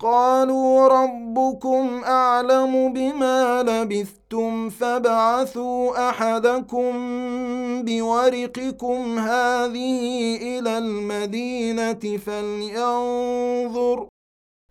قالوا ربكم أعلم بما لبثتم فابعثوا أحدكم بورقكم هذه إلى المدينة فلينظر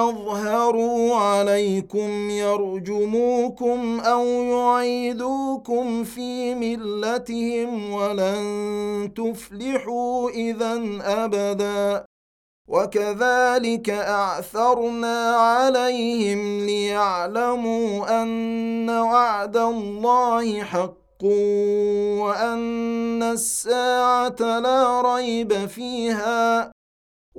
يظهروا عليكم يرجموكم أو يعيدوكم في ملتهم ولن تفلحوا إذا أبدا. وكذلك أعثرنا عليهم ليعلموا أن وعد الله حق وأن الساعة لا ريب فيها.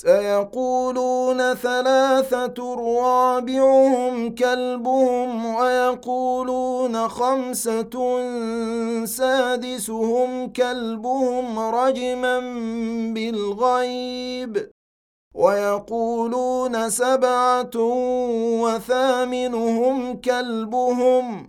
سيقولون ثلاثة رابعهم كلبهم ويقولون خمسة سادسهم كلبهم رجما بالغيب ويقولون سبعة وثامنهم كلبهم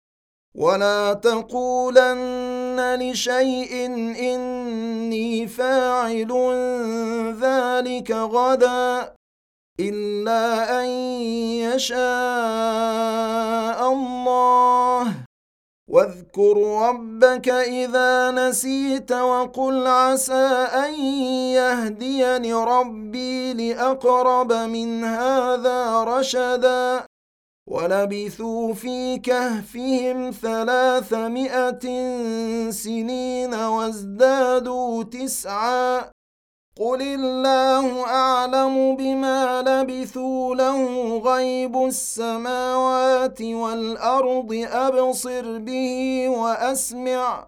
ولا تقولن لشيء اني فاعل ذلك غدا الا ان يشاء الله واذكر ربك اذا نسيت وقل عسى ان يهديني ربي لاقرب من هذا رشدا ولبثوا في كهفهم ثلاثمائة سنين وازدادوا تسعا. قل الله أعلم بما لبثوا له غيب السماوات والأرض أبصر به وأسمع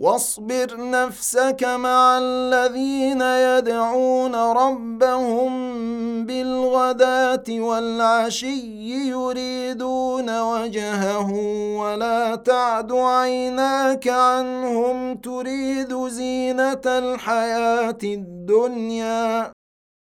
واصبر نفسك مع الذين يدعون ربهم بالغداة والعشي يريدون وجهه ولا تعد عيناك عنهم تريد زينة الحياة الدنيا.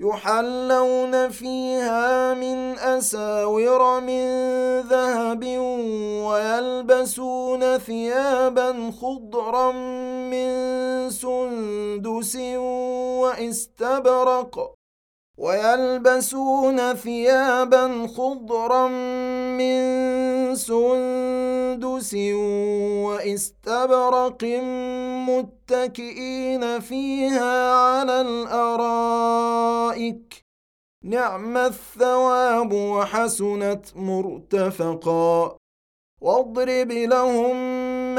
يحلون فيها من أساور من ذهب ويلبسون ثيابا خضرا من سندس وإستبرق ويلبسون ثيابا خضرا من سندس واستبرق متكئين فيها على الأرائك. نعم الثواب وحسنت مرتفقا. واضرب لهم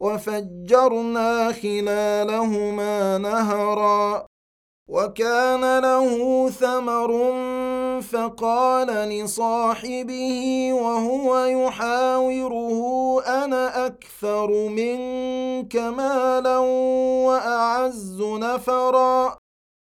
وفجرنا خلالهما نهرا وكان له ثمر فقال لصاحبه وهو يحاوره أنا أكثر منك مالا وأعز نفرا.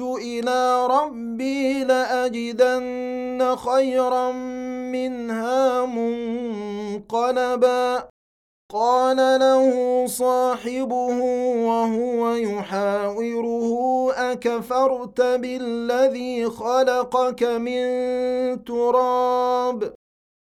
إلى ربي لأجدن خيرا منها منقلبا. قال له صاحبه وهو يحاوره أكفرت بالذي خلقك من تراب؟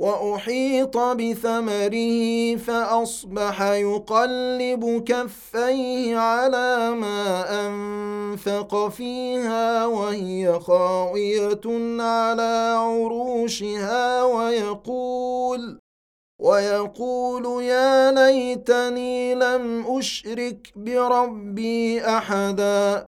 وأحيط بثمره فأصبح يقلب كفيه على ما أنفق فيها وهي خاوية على عروشها ويقول ويقول يا ليتني لم أشرك بربي أحدا.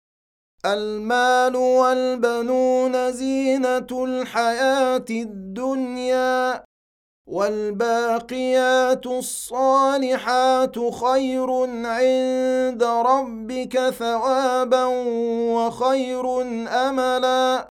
المال والبنون زينة الحياة الدنيا والباقيات الصالحات خير عند ربك ثوابا وخير أملا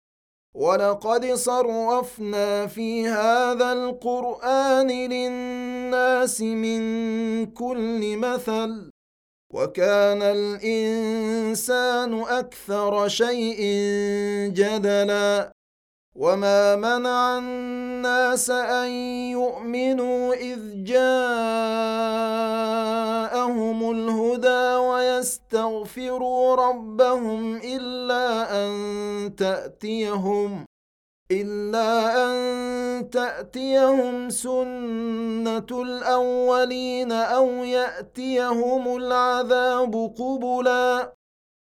ولقد صرفنا في هذا القران للناس من كل مثل وكان الانسان أكثر شيء جدلا وما منع الناس ان يؤمنوا اذ جاءهم الهدى ويستغفروا ربهم الا ان تاتيهم إلا أن تأتيهم سنة الأولين أو يأتيهم العذاب قبلاً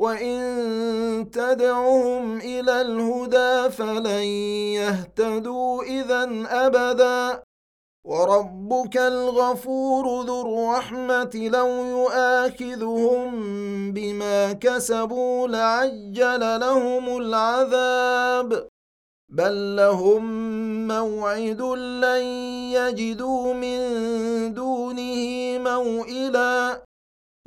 وان تدعهم إلى الهدى فلن يهتدوا اذا ابدا وربك الغفور ذو الرحمة لو يؤاخذهم بما كسبوا لعجل لهم العذاب بل لهم موعد لن يجدوا من دونه موئلا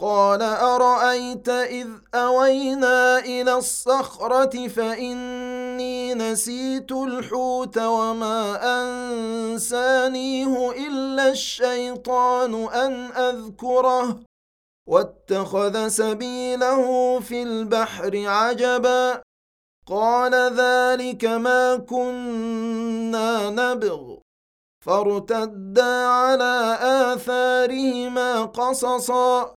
قال أرأيت إذ أوينا إلى الصخرة فإني نسيت الحوت وما أنسانيه إلا الشيطان أن أذكره. واتخذ سبيله في البحر عجبا. قال ذلك ما كنا نبغ. فارتدا على آثارهما قصصا.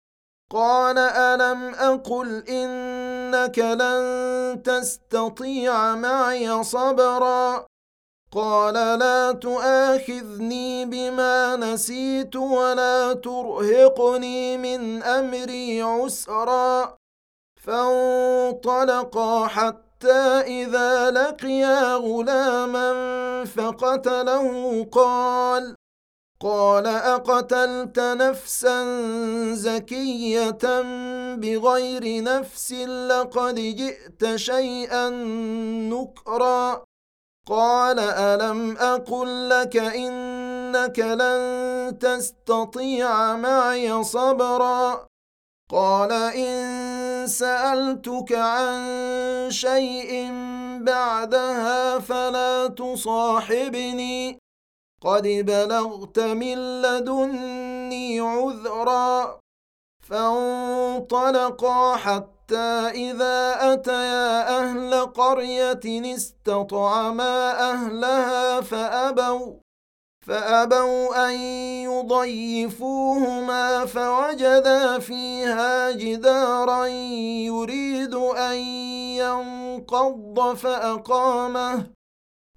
قال ألم أقل إنك لن تستطيع معي صبرا قال لا تؤاخذني بما نسيت ولا ترهقني من أمري عسرا فانطلقا حتى إذا لقيا غلاما فقتله قال قال أقتلت نفسا زكية بغير نفس لقد جئت شيئا نكرا. قال ألم أقل لك إنك لن تستطيع معي صبرا. قال إن سألتك عن شيء بعدها فلا تصاحبني. قد بلغت من لدني عذرا فانطلقا حتى اذا اتيا أهل قريه استطعما اهلها فابوا فابوا ان يضيفوهما فوجدا فيها جدارا يريد ان ينقض فاقامه.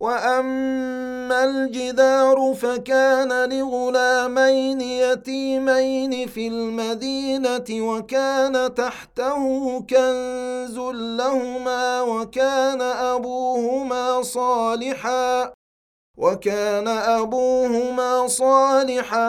واما الجدار فكان لغلامين يتيمين في المدينة وكان تحته كنز لهما وكان ابوهما صالحا وكان ابوهما صالحا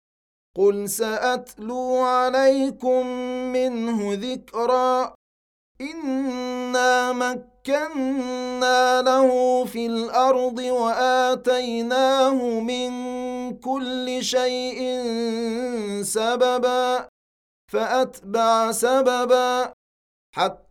قل ساتلو عليكم منه ذكرا انا مكنا له في الأرض واتيناه من كل شيء سببا فاتبع سببا حتى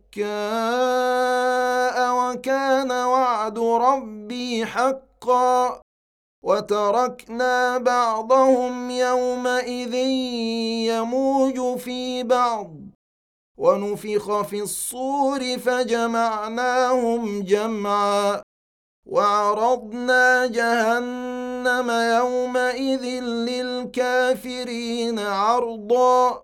دكاء وكان وعد ربي حقا وتركنا بعضهم يومئذ يموج في بعض ونفخ في الصور فجمعناهم جمعا وعرضنا جهنم يومئذ للكافرين عرضا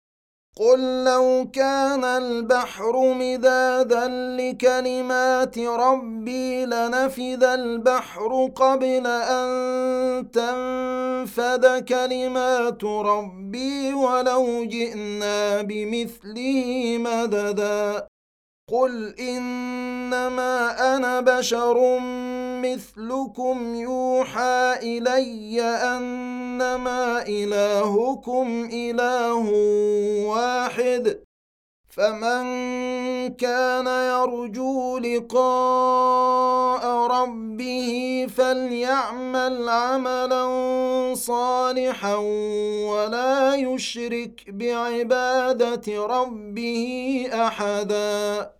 قل لو كان البحر مدادا لكلمات ربي لنفد البحر قبل ان تنفد كلمات ربي ولو جئنا بمثله مددا قل انما أنا بشر مثلكم يوحى إلي أنما إلهكم إله واحد. فمن كان يرجو لقاء ربه فليعمل عملا صالحا ولا يشرك بعبادة ربه احدا.